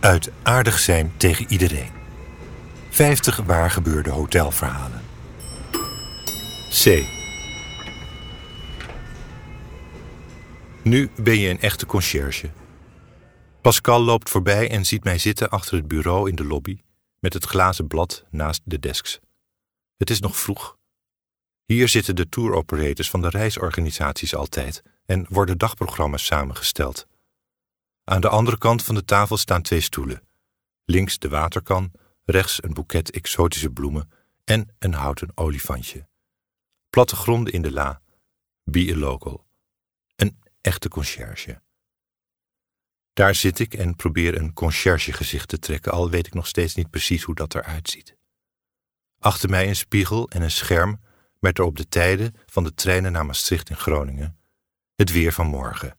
Uit aardig zijn tegen iedereen. 50 waar gebeurde hotelverhalen. C. Nu ben je een echte conciërge. Pascal loopt voorbij en ziet mij zitten achter het bureau in de lobby met het glazen blad naast de desks. Het is nog vroeg. Hier zitten de tour operators van de reisorganisaties altijd en worden dagprogramma's samengesteld. Aan de andere kant van de tafel staan twee stoelen. Links de waterkan, rechts een boeket exotische bloemen en een houten olifantje. Platte gronden in de la. Be a local. Een echte conciërge. Daar zit ik en probeer een conciërgegezicht te trekken, al weet ik nog steeds niet precies hoe dat eruit ziet. Achter mij een spiegel en een scherm met erop de tijden van de treinen naar Maastricht en Groningen, het weer van morgen.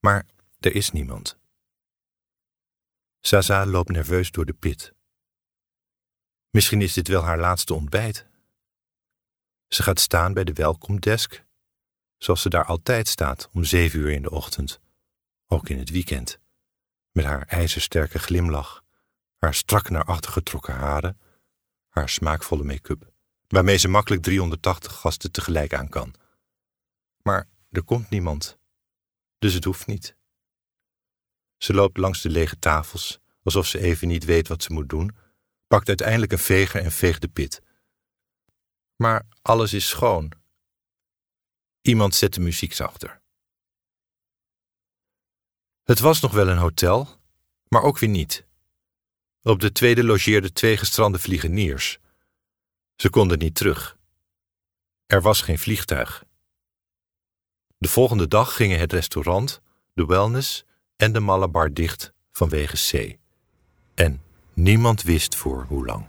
Maar er is niemand. Zaza loopt nerveus door de pit. Misschien is dit wel haar laatste ontbijt. Ze gaat staan bij de welkomdesk, zoals ze daar altijd staat om zeven uur in de ochtend, ook in het weekend, met haar ijzersterke glimlach, haar strak naar achter getrokken haren, haar smaakvolle make-up, waarmee ze makkelijk 380 gasten tegelijk aan kan. Maar er komt niemand, dus het hoeft niet. Ze loopt langs de lege tafels, alsof ze even niet weet wat ze moet doen, pakt uiteindelijk een veger en veegt de pit. Maar alles is schoon. Iemand zet de muziek zachter. Het was nog wel een hotel, maar ook weer niet. Op de tweede logeerden twee gestrande vliegeniers. Ze konden niet terug. Er was geen vliegtuig. De volgende dag gingen het restaurant, de wellness en de Malabar dicht vanwege C. En niemand wist voor hoe lang.